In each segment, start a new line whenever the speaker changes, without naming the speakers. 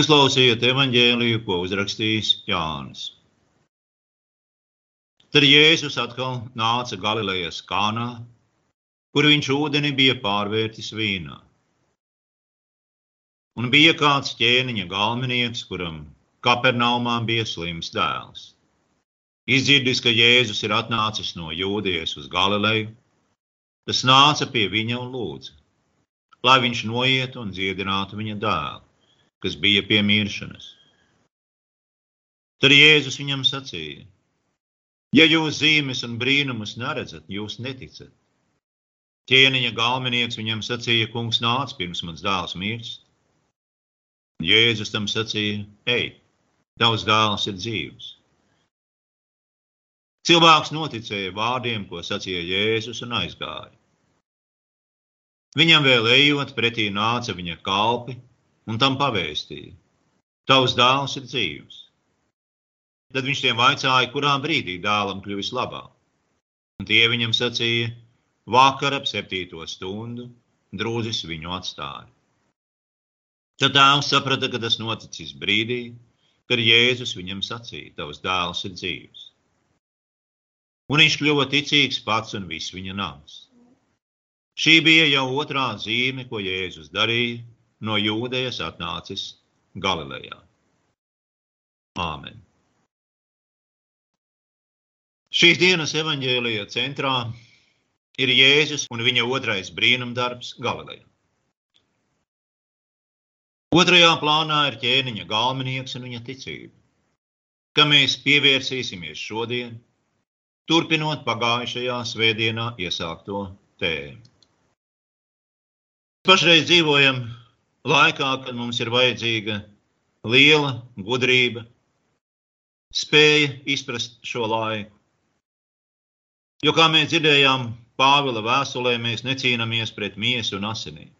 Uzklausiet evaņģēliju, ko uzrakstījis Jānis. Tad Jēzus atkal nāca Galilejas kānā, kur viņš ūdeni bija pārvērtis vīnā. Un bija kāds ķēniņa galvenieks, kuram Kapernaumā bija slims dēls. Izdzirdis, ka Jēzus ir atnācis no Jūdijas uz Galileju, tas nāca pie viņa un lūdza, lai viņš noiet un dziedinātu viņa dēlu, kas bija pie miršanas. Tad Jēzus viņam sacīja: Ja jūs zīmes un brīnumus neredzat, jūs neticat. Ķēniņa galvenieks viņam sacīja, kungs nāc pirms mans dēls mirst. Jēzus tam sacīja, ej, tavs dēls ir dzīvs. Cilvēks noticēja vārdiem, ko sacīja Jēzus, un aizgāja. Viņam vēl ejot, pretī nāca viņa kalpi un tam pavēstīja: Tavs dēls ir dzīvs. Tad viņš tiem vaicāja, kurā brīdī dēlam kļuvis labāk. Un tie viņam sacīja, vakar ap septīto stundu drūzis viņu atstāja. Tad tēvs saprata, ka tas noticis brīdī, kad Jēzus viņam sacīja, tavs dēls ir dzīvs. Un viņš kļuva ticīgs pats un viss viņa nams. Šī bija jau otrā zīme, ko Jēzus darīja, no jūdejas atnācis Galilejā. Āmen! Šīs dienas evaņģēlija centrā ir Jēzus un viņa otrais brīnumdarbs Galilejā. Otrajā plānā ir ķēniņa galvenieks un viņa ticība, kam mēs pievērsīsimies šodien, turpinot pagājušajā svētdienā iesākto tēmu. Pašreiz dzīvojam laikā, kad mums ir vajadzīga liela gudrība, spēja izprast šo laiku. Jo, kā mēs dzirdējām, Pāvila vēstulē mēs necīnāmies pret miesu un asinīm.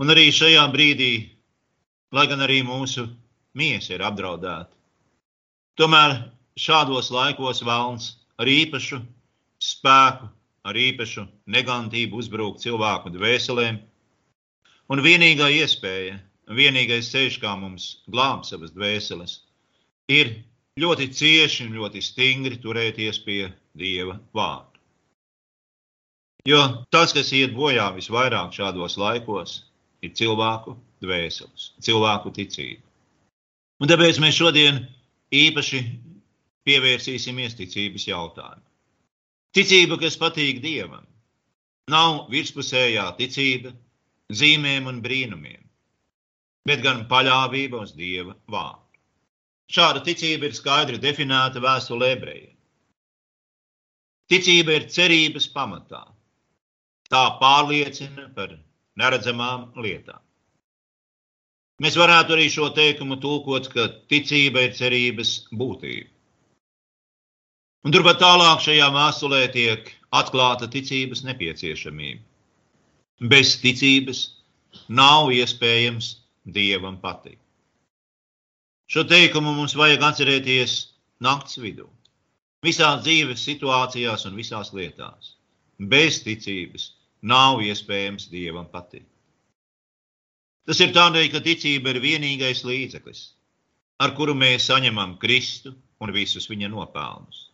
Un arī šajā brīdī, lai gan arī mūsu miesa ir apdraudēta, tomēr šādos laikos vēlns ar īpašu spēku, ar īpašu negantību uzbruk cilvēku dvēselēm. Un vienīgā iespēja, vienīgais ceļš, kā mums glābt savas dvēseles, ir ļoti cieši un ļoti stingri turēties pie Dieva vārdu. Jo tas, kas iet bojā visvairāk šādos laikos, ir cilvēku dvēseles, cilvēku ticība. Un tāpēc mēs šodien īpaši pievērsīsimies ticības jautājumam. Ticība, kas patīk Dievam, nav virspusējā ticība zīmēm un brīnumiem, bet gan paļāvība uz Dieva vārdu. Šāda ticība ir skaidri definēta vēstulē ebrejiem. Ticība ir cerības pamatā. Tā pārliecina par neredzamām lietām. Mēs varētu arī šo teikumu tulkot, ka ticība ir cerības būtība. Un turpat tālāk šajā vēstulē tiek atklāta ticības nepieciešamība. Bez ticības nav iespējams dievam patikt. Šo teikumu mums vajag atcerēties nakts vidū. Visās dzīves situācijās un visās lietās. Bez ticības nav iespējams dievam patikt. Tas ir tādēļ, ka ticība ir vienīgais līdzeklis, ar kuru mēs saņemam Kristu un visus viņa nopelnus.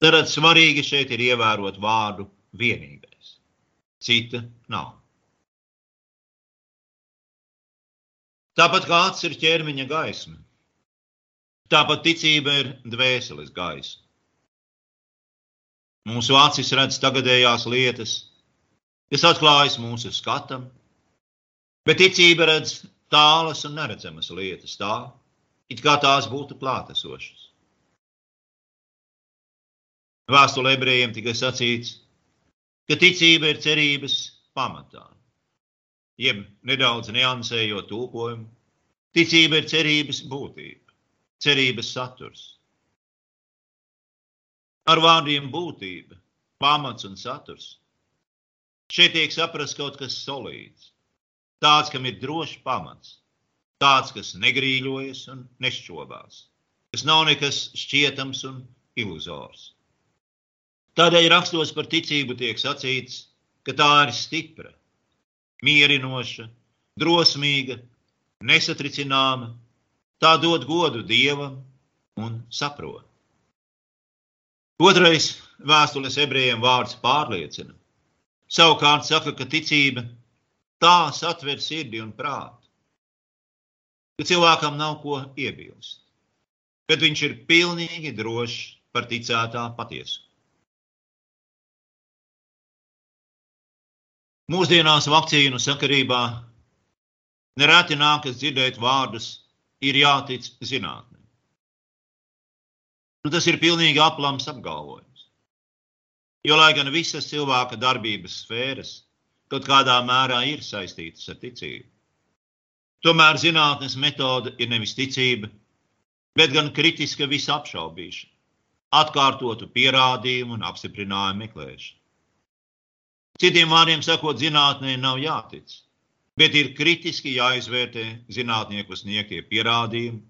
Tad svarīgi šeit ir ievērot vārdu vienīgais. Cita nav. Tāpat kā acis ir ķermeņa gaisma, Tāpat ticība ir dvēseles gaisa. Mūsu acis redz tagadējās lietas, kas atklājas mūsu skatam, bet ticība redz tālas un neredzamas lietas, tā, it kā tās būtu klātesošas. Vēstulē ebrejiem tika sacīts, ka ticība ir cerības pamatā. Jeb nedaudz niansējot tulkojumu, ticība ir cerības būtība cerības saturs. Ar vārdiem būtība, pamats un saturs. Šeit tiek saprasts kaut kas solīts, tāds, kam ir drošs pamats, tāds, kas negrīļojas un nešķobās, kas nav nekas šķietams un iluzors. Tādēļ rakstos par ticību tiek sacīts, ka tā ir stipra, mierinoša, drosmīga nesatricināma, tā dod godu dievam un saprot. Otrais vēstules ebrejiem vārds pārliecina. Savukārt saka, ka ticība tā satver sirdi un prātu, ka cilvēkam nav ko iebilst, bet viņš ir pilnīgi drošs par ticētā patiesu. Mūsdienās vakcīnu sakarībā nereti nākas dzirdēt vārdus, ir jātic zinātnē. Nu, tas ir pilnīgi aplams apgalvojums. Jo, lai gan visas cilvēka darbības sfēras kaut kādā mērā ir saistītas ar ticību, tomēr zinātnes metode ir nevis ticība, bet gan kritiska visapšaubīšana, atkārtotu pierādījumu un apstiprinājumu meklēšana. Citiem vārdiem sakot, zinātnē nav jātic, bet ir kritiski jāizvērtē zinātnieku sniegtie pierādījumi,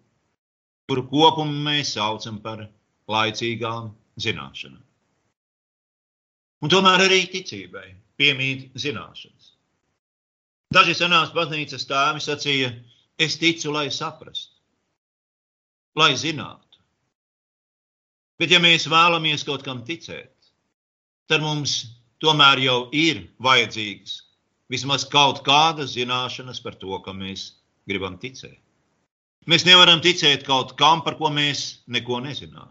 kuru kopumu mēs saucam par laicīgām zināšanām. Un tomēr arī ticībai piemīt zināšanas. Daži senās baznīcas tēvi sacīja, es ticu, lai saprastu, lai zinātu. Bet ja mēs vēlamies kaut kam ticēt, tad mums tomēr jau ir vajadzīgas vismaz kaut kādas zināšanas par to, kam mēs gribam ticēt. Mēs nevaram ticēt kaut kam, par ko mēs neko nezinām.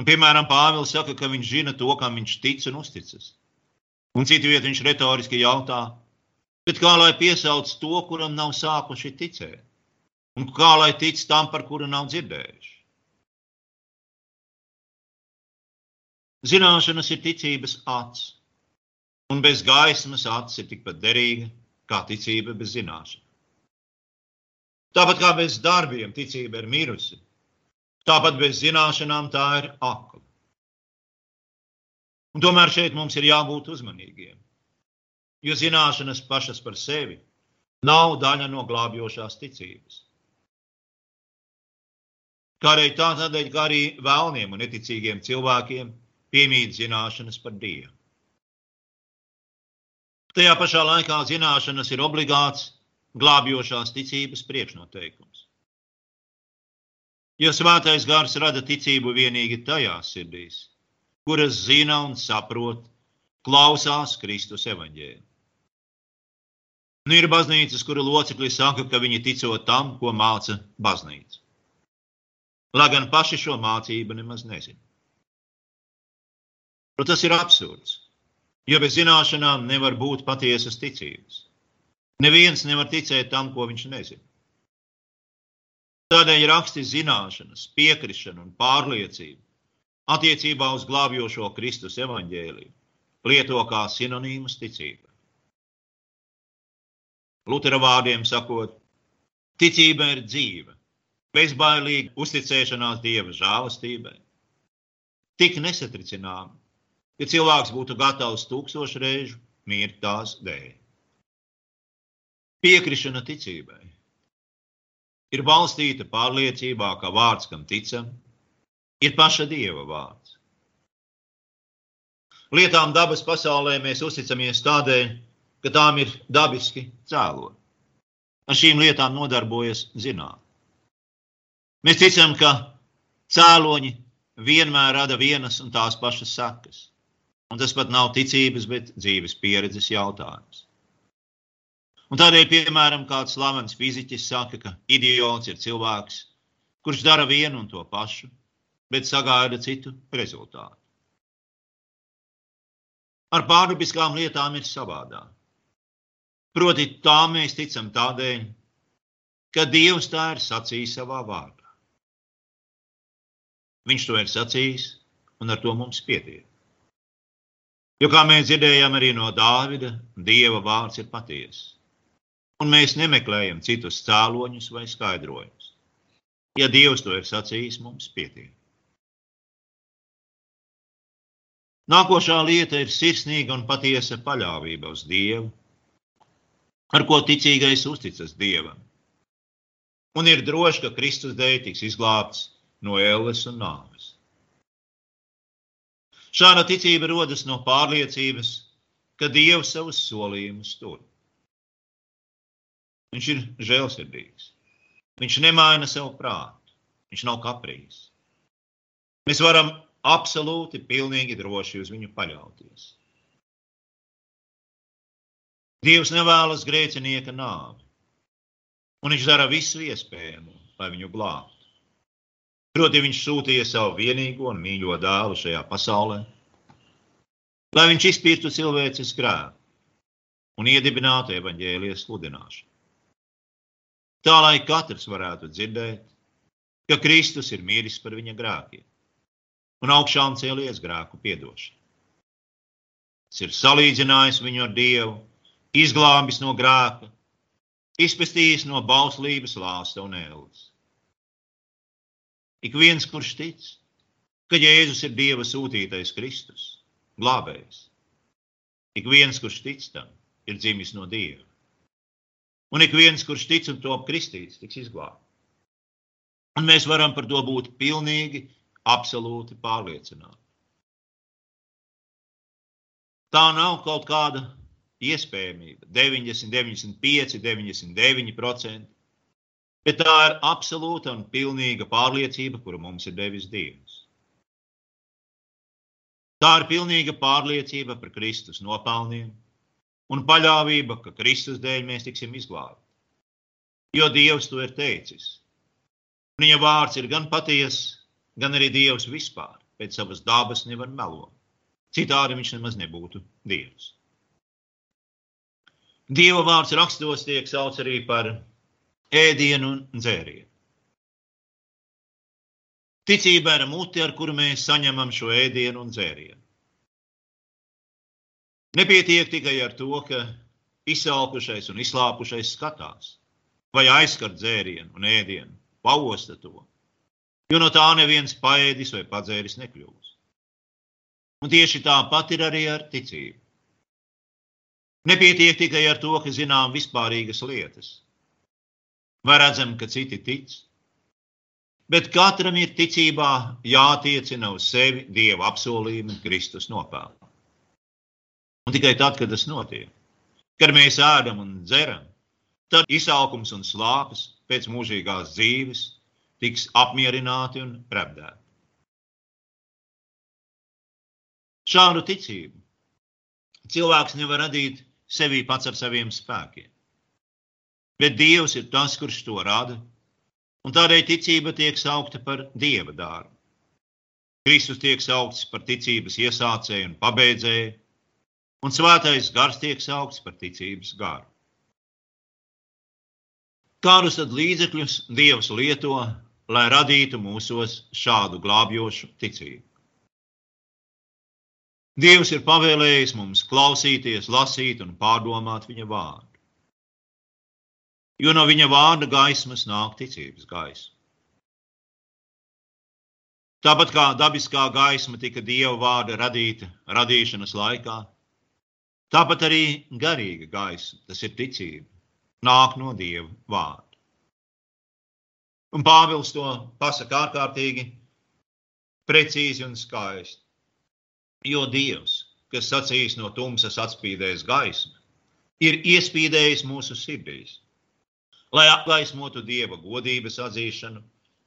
Nu, piemēram, Pāvils saka, ka viņš zina to, kam viņš tic un uzticas. Un citu vietu viņš retoriski jautā, kā lai piesauc to, kuram nav sākuši ticēt, un kā lai tic tam, par kuru nav dzirdējuši. Zināšanas ir ticības acs, un bez gaismas acs ir tikpat derīga kā ticība bez zināšanas. Tāpat kā bez darbiem ticība ir mirusi, tāpat bez zināšanām tā ir akla. Un tomēr šeit mums ir jābūt uzmanīgiem, jo zināšanas pašas par sevi nav daļa no glābjošās ticības. Kā arī tā, tādēļ, ka arī vēlniem un neticīgiem cilvēkiem piemīt zināšanas par Dievu. Tajā pašā laikā zināšanas ir obligāts glābjošās ticības priekšnoteikums. Jo svētais gars rada ticību tikai tajās sirdīs, kuras zina un saprot, klausās Kristus evaņģēlī. Nu, ir baznīcas, kura locekļi saka, ka viņi ticot tam, ko māca baznīca. Lai gan paši šo mācību nemaz nezina. Nu, tas ir absurds. Jo bez zināšanām nevar būt patiesas ticības. Neviens nevar ticēt tam, ko viņš nezina. Tādēļ raksti zināšanas, piekrišana un pārliecība attiecībā uz glābjošo Kristus evaņģēliju lieto kā sinonīmus ticībai. Lutera vārdiem sakot, ticība ir dzīve, bezbailīga uzticēšanās Dieva žēlastībai, tik nesatricināma, ja cilvēks būtu gatavs tūkstošu reižu mirt tās dēļ. Piekrišana ticībai ir balstīta pārliecībā, ka vārds, kam ticam, ir paša dieva vārds. Lietām dabas pasaulē mēs uzticamies tādēļ, ka tām ir dabiski cēloni. Ar šīm lietām nodarbojas zinātnē. Mēs ticam, ka cēloņi vienmēr rada vienas un tās pašas sekas. Un tas pat nav ticības, bet dzīves pieredzes jautājums. Un tādēļ, piemēram, kāds slavens fiziķis saka, ka idiots ir cilvēks, kurš dara vienu un to pašu, bet sagaida citu rezultātu. Ar pārdabiskām lietām ir savādāk. Proti, tā mēs ticam tādēļ, ka Dievs tā ir sacījis savā vārdā. Viņš to ir sacījis, un ar to mums pietiek. Jo, kā mēs dzirdējām arī no Dāvida, Dieva vārds ir patiesa. Un mēs nemeklējam citus cēloņus vai skaidrojumus. Ja Dievs to ir sacījis, mums pietiek. Nākošā lieta ir sirsnīga un patiesa paļāvība uz Dievu, ar ko ticīgais uzticas Dievam. Un ir droši, ka Kristus dēļ tiks izglābts no ēles un nāves. Šāda ticība rodas no pārliecības, ka Dievs savus solījumus tur. Viņš ir žēlsirdīgs. Viņš nemaina savu prātu. Viņš nav kaprīs. Mēs varam absolūti, pilnīgi droši uz viņu paļauties. Dievs nevēlas grēcinieka nāvi, un viņš dara visu iespējamo, lai viņu glābtu. Proti, viņš sūtīja savu vienīgo un mīļo dēlu šajā pasaulē, lai viņš izpirktu cilvēces grēku un iedibinātu evaņģēlijas sludināšanu. Tā lai katrs varētu dzirdēt, ka Kristus ir miris par viņa grēkiem un augšām cēlies grēku piedošanu. Tas ir salīdzinājis viņu ar Dievu, izglābis no grēka, izpestījis no bauslības lāsta un ēlas. Ik viens, kurš tic, ka Jēzus ir Dieva sūtītais Kristus, glābējs, ik viens, kurš tic tam, ir dzimis no Dieva. Un ik viens, kurš tic un top kristīts, tiks izglābts. Un mēs varam par to būt pilnīgi, absolūti pārliecināti. Tā nav kaut kāda iespējamība, 90, 95, 99%, bet tā ir absolūta un pilnīga pārliecība, kuru mums ir devis Dievs. Tā ir pilnīga pārliecība par Kristus nopelniem, un paļāvība, ka Kristus dēļ mēs tiksim izglābti. Jo Dievs to ir teicis. Viņa vārds ir gan patiesa, gan arī Dievs vispār. Pēc savas dabas nevar melot. Citādi viņš nemaz nebūtu Dievs. Dieva vārds rakstos tiek sauc arī par ēdienu un dzērienu. Ticība ir muti, ar kuru mēs saņemam šo ēdienu un dzērienu. Nepietiek tikai ar to, ka izsalkušais un izslāpušais skatās, vai aizskar dzērienu un ēdienu, pausta to, jo no tā neviens paēdis vai padzēris nekļūs. Un tieši tāpat ir arī ar ticību. Nepietiek tikai ar to, ka zinām vispārīgas lietas, vai redzam, ka citi tic, bet katram ir ticībā jātiecina uz sevi Dieva apsolījumi Kristus nopelnu. Un tikai tad, kad tas notiek, kad mēs ēdam un dzeram, tad izsalkums un slāpes pēc mūžīgās dzīves tiks apmierināti un repdēti. Šādu ticību cilvēks nevar radīt sevī pats ar saviem spēkiem. Bet Dievs ir tas, kurš to rada, un tādēļ ticība tiek saukta par Dieva dārbu. Kristus tiek saukts par ticības iesācēju un pabeidzēju, un svētais gars tiek saukts par ticības garu. Kādus tad līdzekļus Dievs lieto, lai radītu mūsos šādu glābjošu ticību? Dievs ir pavēlējis mums klausīties, lasīt un pārdomāt viņa vārdu. Jo no viņa vārda gaismas nāk ticības gaisma. Tāpat kā dabiskā gaisma tika Dieva vārda radīta radīšanas laikā, Tāpat arī garīga gaisa, tas ir ticība, nāk no Dieva vārda. Un Pāvils to pasaka ārkārtīgi precīzi un skaisti. Jo Dievs, kas sacīs no tumsas atspīdēs gaismu, ir iespīdējis mūsu sirdīs, lai apgaismotu Dieva godības atzīšanu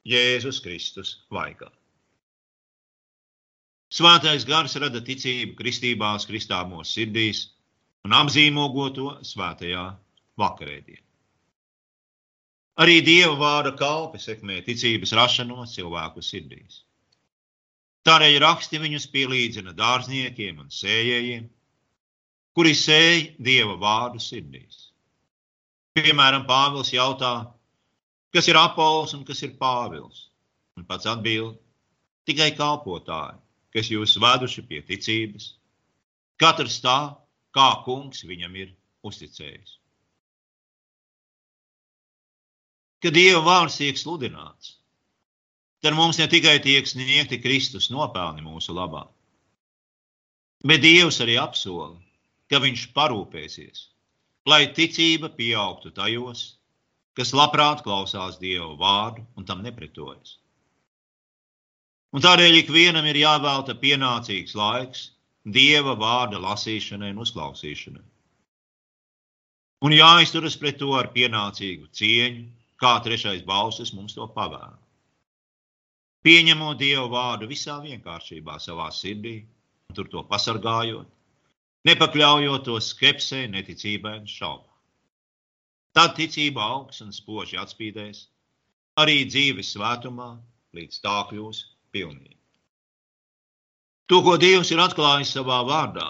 Jēzus Kristus vaigā. Svētais gars rada ticību kristībās, kristāmos sirdīs un apzīmogo to svētajā vakarēdienā. Arī Dieva vārda kalpi sekmē ticības rašanos cilvēku sirdīs. Tādēļ raksti viņus pielīdzina dārzniekiem un sējējiem, kuri sēj Dieva vārdu sirdīs. Piemēram, Pāvils jautā, kas ir Apols un kas ir Pāvils? Un pats atbild, tikai kalpotāji, kas jūs veduši pie ticības, katrs tā, kā kungs viņam ir uzticējis. Kad Dieva vārds tiek sludināts, tad mums ne tikai tiek sniegti Kristus nopelni mūsu labā, bet Dievs arī apsola, ka Viņš parūpēsies, lai ticība pieaugtu tajos, kas labprāt klausās Dieva vārdu un tam nepretojas. Un tādēļ ikvienam ir jāvelta pienācīgs laiks Dieva vārda lasīšanai un uzklausīšanai. un jāizturas pret to ar pienācīgu cieņu, kā trešais balsis mums to pavēla. Pieņemot Dievu vārdu visā vienkāršībā savā sirdī, tur to pasargājot, nepakļaujot to skepsē, neticībai un šaubām. Tad ticība augs un spoži atspīdēs, arī dzīves svētumā, līdz tā kļūs pilnīga. To, ko Dievs ir atklājis savā vārdā,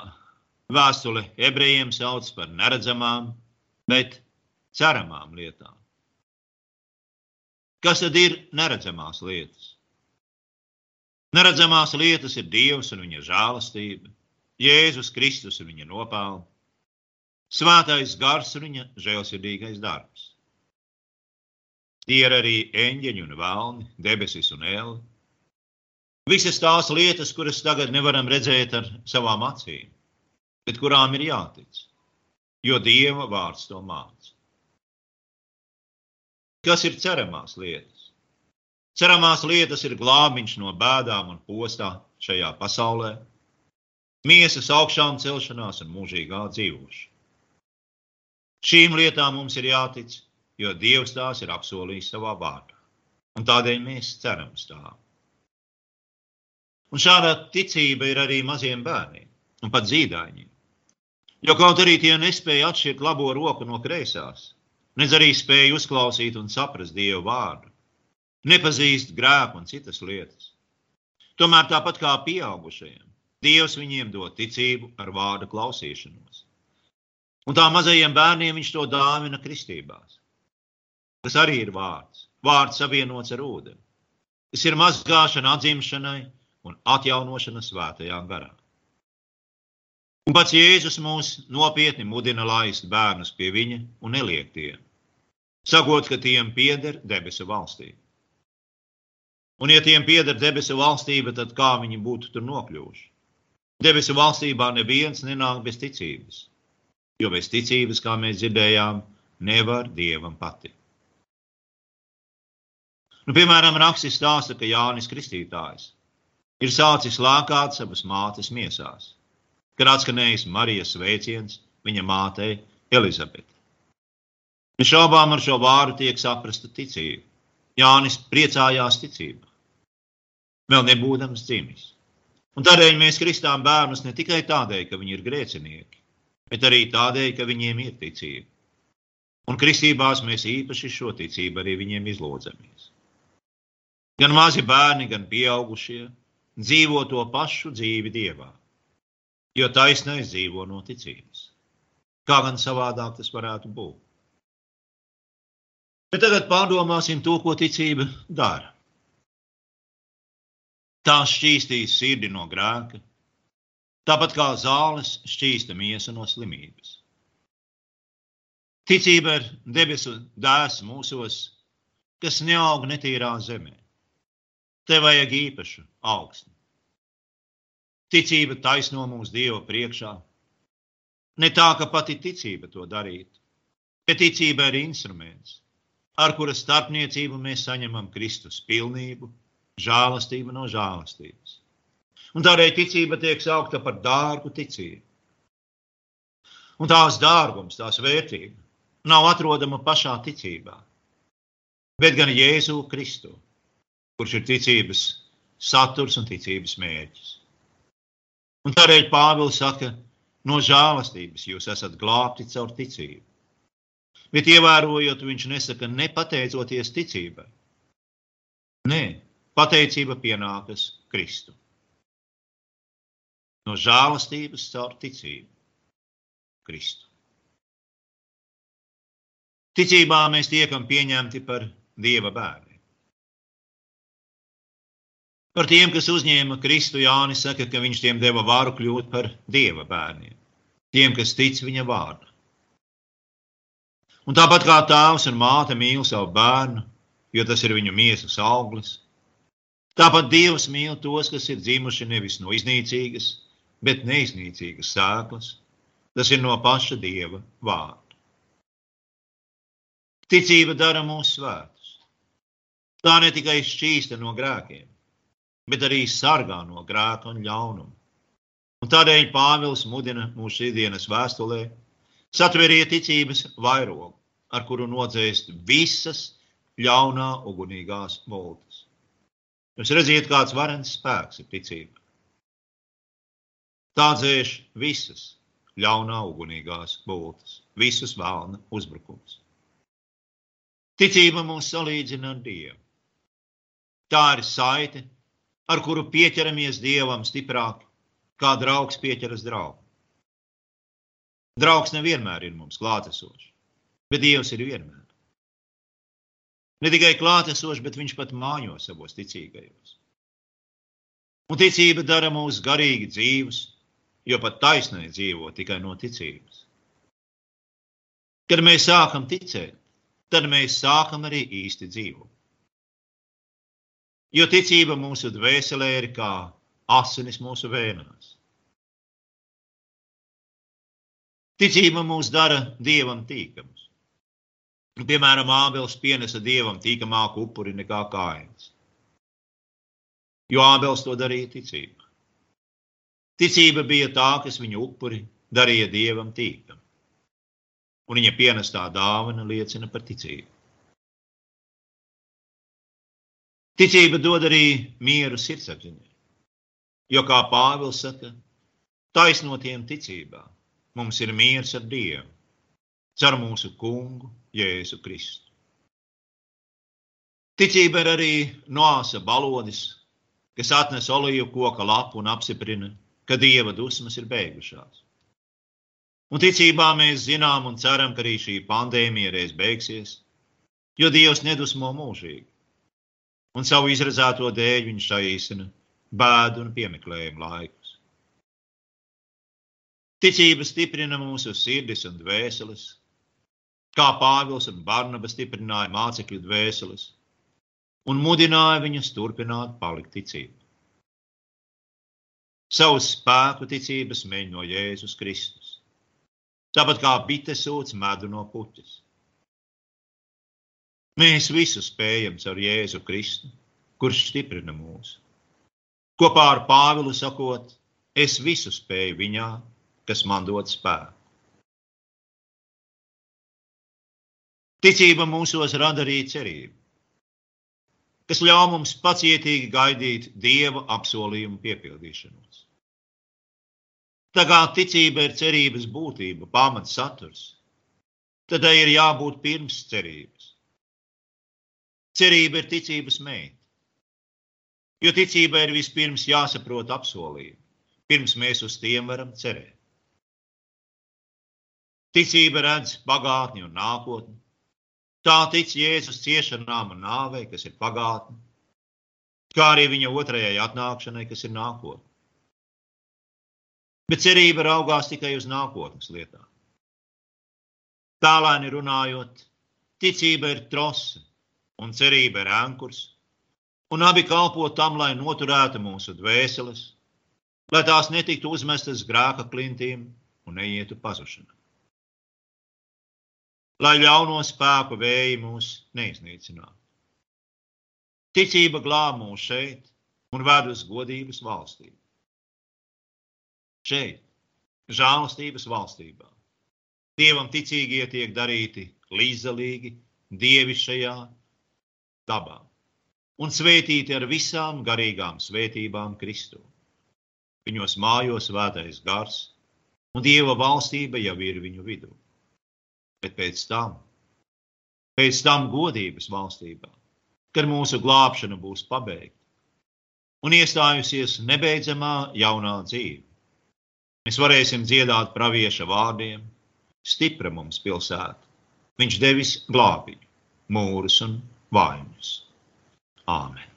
vēstule ebrejiem sauc par neredzamām, bet ceramām lietām. Kas tad ir neredzamās lietas? Neredzamās lietas ir Dievs un viņa žēlastība, Jēzus Kristus un viņa nopelni, Svētais gars un viņa žēlsirdīgais darbs. Tie ir arī eņģeļi un vēlni, debesis un ēli, Visas tās lietas, kuras tagad nevaram redzēt ar savām acīm, bet kurām ir jātic, jo Dieva vārds to māca. Kas ir ceramās lietas? Ceramās lietas ir glābiņš no bēdām un postā šajā pasaulē, miesas augšām celšanās un mūžīgā dzīvošana. Šīm lietām mums ir jātic, jo Dievs tās ir apsolījis savā vārdā, un tādēļ mēs ceram uz tām. Un šāda ticība ir arī maziem bērniem un pat zīdaiņiem. Jo kaut arī tie nespēja atšķirt labo roku no kreisās, nedz arī spēja uzklausīt un saprast Dievu vārdu, nepazīst grēku un citas lietas. Tomēr tāpat kā pieaugušajiem, Dievs viņiem dod ticību ar vārdu klausīšanos. Un tā mazajiem bērniem viņš to dāvina kristībās. Tas arī ir vārds, vārds savienots ar ūdeni. Tas ir mazgāšana atzimšanai, un atjaunošana svētajā garā. Un pats Jēzus mūs nopietni mudina laist bērnus pie viņa un neliekt tiem, sakot, ka tiem pieder debesu valstība. Un, ja tiem pieder debesu valstība, tad kā viņi būtu tur nokļuvuši? Debesu valstībā neviens nenāk bez ticības, jo bez ticības, kā mēs dzirdējām, nevar dievam patikt. Nu, piemēram, rakstis stāsta, ka Jānis Kristītājs ir sācis lākāt savas mātes miesās, kad atskanējis Marijas sveiciens viņa mātei Elizabetei. Nešaubām ar šo vārdu tiek saprasta ticība. Jānis priecājās ticībā, vēl nebūdams dzimis. Un tādēļ mēs kristām bērnus ne tikai tādēļ, ka viņi ir grēcinieki, bet arī tādēļ, ka viņiem ir ticība. Un kristībās mēs īpaši šo ticību arī viņiem izlodzamies. Gan mazi bērni, gan pieaugušie, dzīvo to pašu dzīvi dievā, jo taisnais dzīvo no ticības. Kā gan savādāk tas varētu būt? Bet tagad pārdomāsim to, ko ticība dara. Tā šķīstīs sirdi no grēka, tāpat kā zāles šķīsta miesa no slimības. Ticība ir debesu dēls mūsos, kas neaug netīrā zemē. Te vajag īpašu augstu. Ticība taisno mūsu Dieva priekšā. Ne tā, ka pati ticība to darītu, bet ticība ir instruments, ar kura starpniecību mēs saņemam Kristus pilnību, žēlastību no žēlastības. Un tādēļ ticība tiek saukta par dārgu ticību. Un tās dārgums, tās vērtība nav atrodama pašā ticībā, bet gan Jēzu Kristu kurš ir ticības saturs un ticības mērķis. Un tādēļ Pāvils saka, no žēlastības jūs esat glābti caur ticību. Bet ievērojot, viņš nesaka, nepateicoties ticībai. Nē, pateicība pienākas Kristu. No žēlastības caur ticību Kristu. Ticībā mēs tiekam pieņemti par Dieva bērnu. Par tiem, kas uzņēma Kristu, Jānis saka, ka viņš tiem deva varu kļūt par dieva bērniem, tiem, kas tic viņa vārdu. Un tāpat kā tēvs un māte mīl savu bērnu, jo tas ir viņu miesas auglis, tāpat Dievs mīl tos, kas ir dzimuši nevis no iznīcīgas, bet neiznīcīgas sēklas. Tas ir no paša Dieva vārda. Ticība dara mūs svētus. Tā ne tikai šķīsta no grēkiem, bet arī sargā no grēka un ļaunuma. Un tādēļ Pāvils mudina mūsu šīsdienas vēstulē Satveriet ticības vairogu, ar kuru nodzēst visas ļaunā ugunīgās voltas. Jūs redzat, kāds varens spēks ir ticība. Tā dzēš visas ļaunā ugunīgās voltas, visus vēlna uzbrukums. Ticība mūs salīdzina ar Dievu. Tā ir saite, ar kuru pieķeramies Dievam stiprāk, kā draugs pieķeras draugu. Draugs nevienmēr ir mums klātesošs, bet Dievs ir vienmēr. Ne tikai klātesošs, bet viņš pat mājo savos ticīgajos. Un ticība dara mūs garīgi dzīvus, jo pat taisnai dzīvo tikai no ticības. Kad mēs sākam ticēt, tad mēs sākam arī īsti dzīvot. Jo ticība mūsu dvēselē ir kā asinis mūsu vēnās. Ticība mūs dara dievam tīkamus. Nu, piemēram, Ābels pienesa dievam tīkamāku upuri nekā kājas. Jo Ābels to darīja ticībā. Ticība bija tā, kas viņu upuri darīja dievam tīkam. Un viņa pienestā dāvana liecina par ticību. Ticība dod arī mieru sirdsapziņai. Jo, kā Pāvils saka, taisnotiem ticībā mums ir miers ar Dievu, caur mūsu kungu Jēzu Kristu. Ticība ir arī noāsa balodis, kas atnes olīvu koka lapu un apstiprina, ka Dieva dusmas ir beigušās. Un ticībā mēs zinām un ceram, ka arī šī pandēmija reiz beigsies, jo Dievs nedusmo mūžīgi un savu izredzēto dēļ viņš saīsina bēdu un piemeklējumu laikus. Ticība stiprina mūsu sirdis un dvēseles, kā Pāvils un Barnaba stiprināja mācekļu dvēseles un mudināja viņus turpināt palikt ticībā. Savu spēku ticības meņ no Jēzus Kristus, tāpat kā bite sūdz medu no puķes. Mēs visu spējam caur Jēzu Kristu, kurš stiprina mūs. Kopā ar Pāvilu sakot, es visu spēju viņā, kas man dod spēku. Ticība mūsos rada arī cerību, kas ļauj mums pacietīgi gaidīt Dieva apsolījumu piepildīšanos. Tā kā ticība ir cerības būtība, pamats saturs, tad tai ir jābūt pirms cerības. Cerība ir ticības meita. Jo ticībai ir vispirms jāsaprot apsolījumi, pirms mēs uz tiem varam cerēt. Ticība redz pagātni un nākotni. Tā tic Jēzus ciešanām un nāvei, kas ir pagātne, kā arī viņa otrajai atnākšanai, kas ir nākotne. Bet cerība raugās tikai uz nākotnes lietām. Tālēni runājot, ticība ir trose, un cerība ir ankurs, un abi kalpo tam, lai noturētu mūsu dvēseles, lai tās netiktu uzmestas grēka klintīm un neietu pazušanā. Lai ļauno spēku vēji mūs neiznīcinātu. Ticība glāb mūs šeit un ved uz godības valstību. Šeit, žēlastības valstībā, Dievam ticīgie tiek darīti līdzdalīgi dievišķajā dabā un svētīti ar visām garīgām svētībām Kristu. Viņos mājos vētais gars, un Dieva valstība jau ir viņu vidū. Bet pēc tam, pēc tam godības valstībā, kad mūsu glābšana būs pabeigta un iestājusies nebeidzamā jaunā dzīve, mēs varēsim dziedāt pravieša vārdiem, stipra mums pilsēta. Viņš devis glābiņu, mūrus un vainas. Āmen.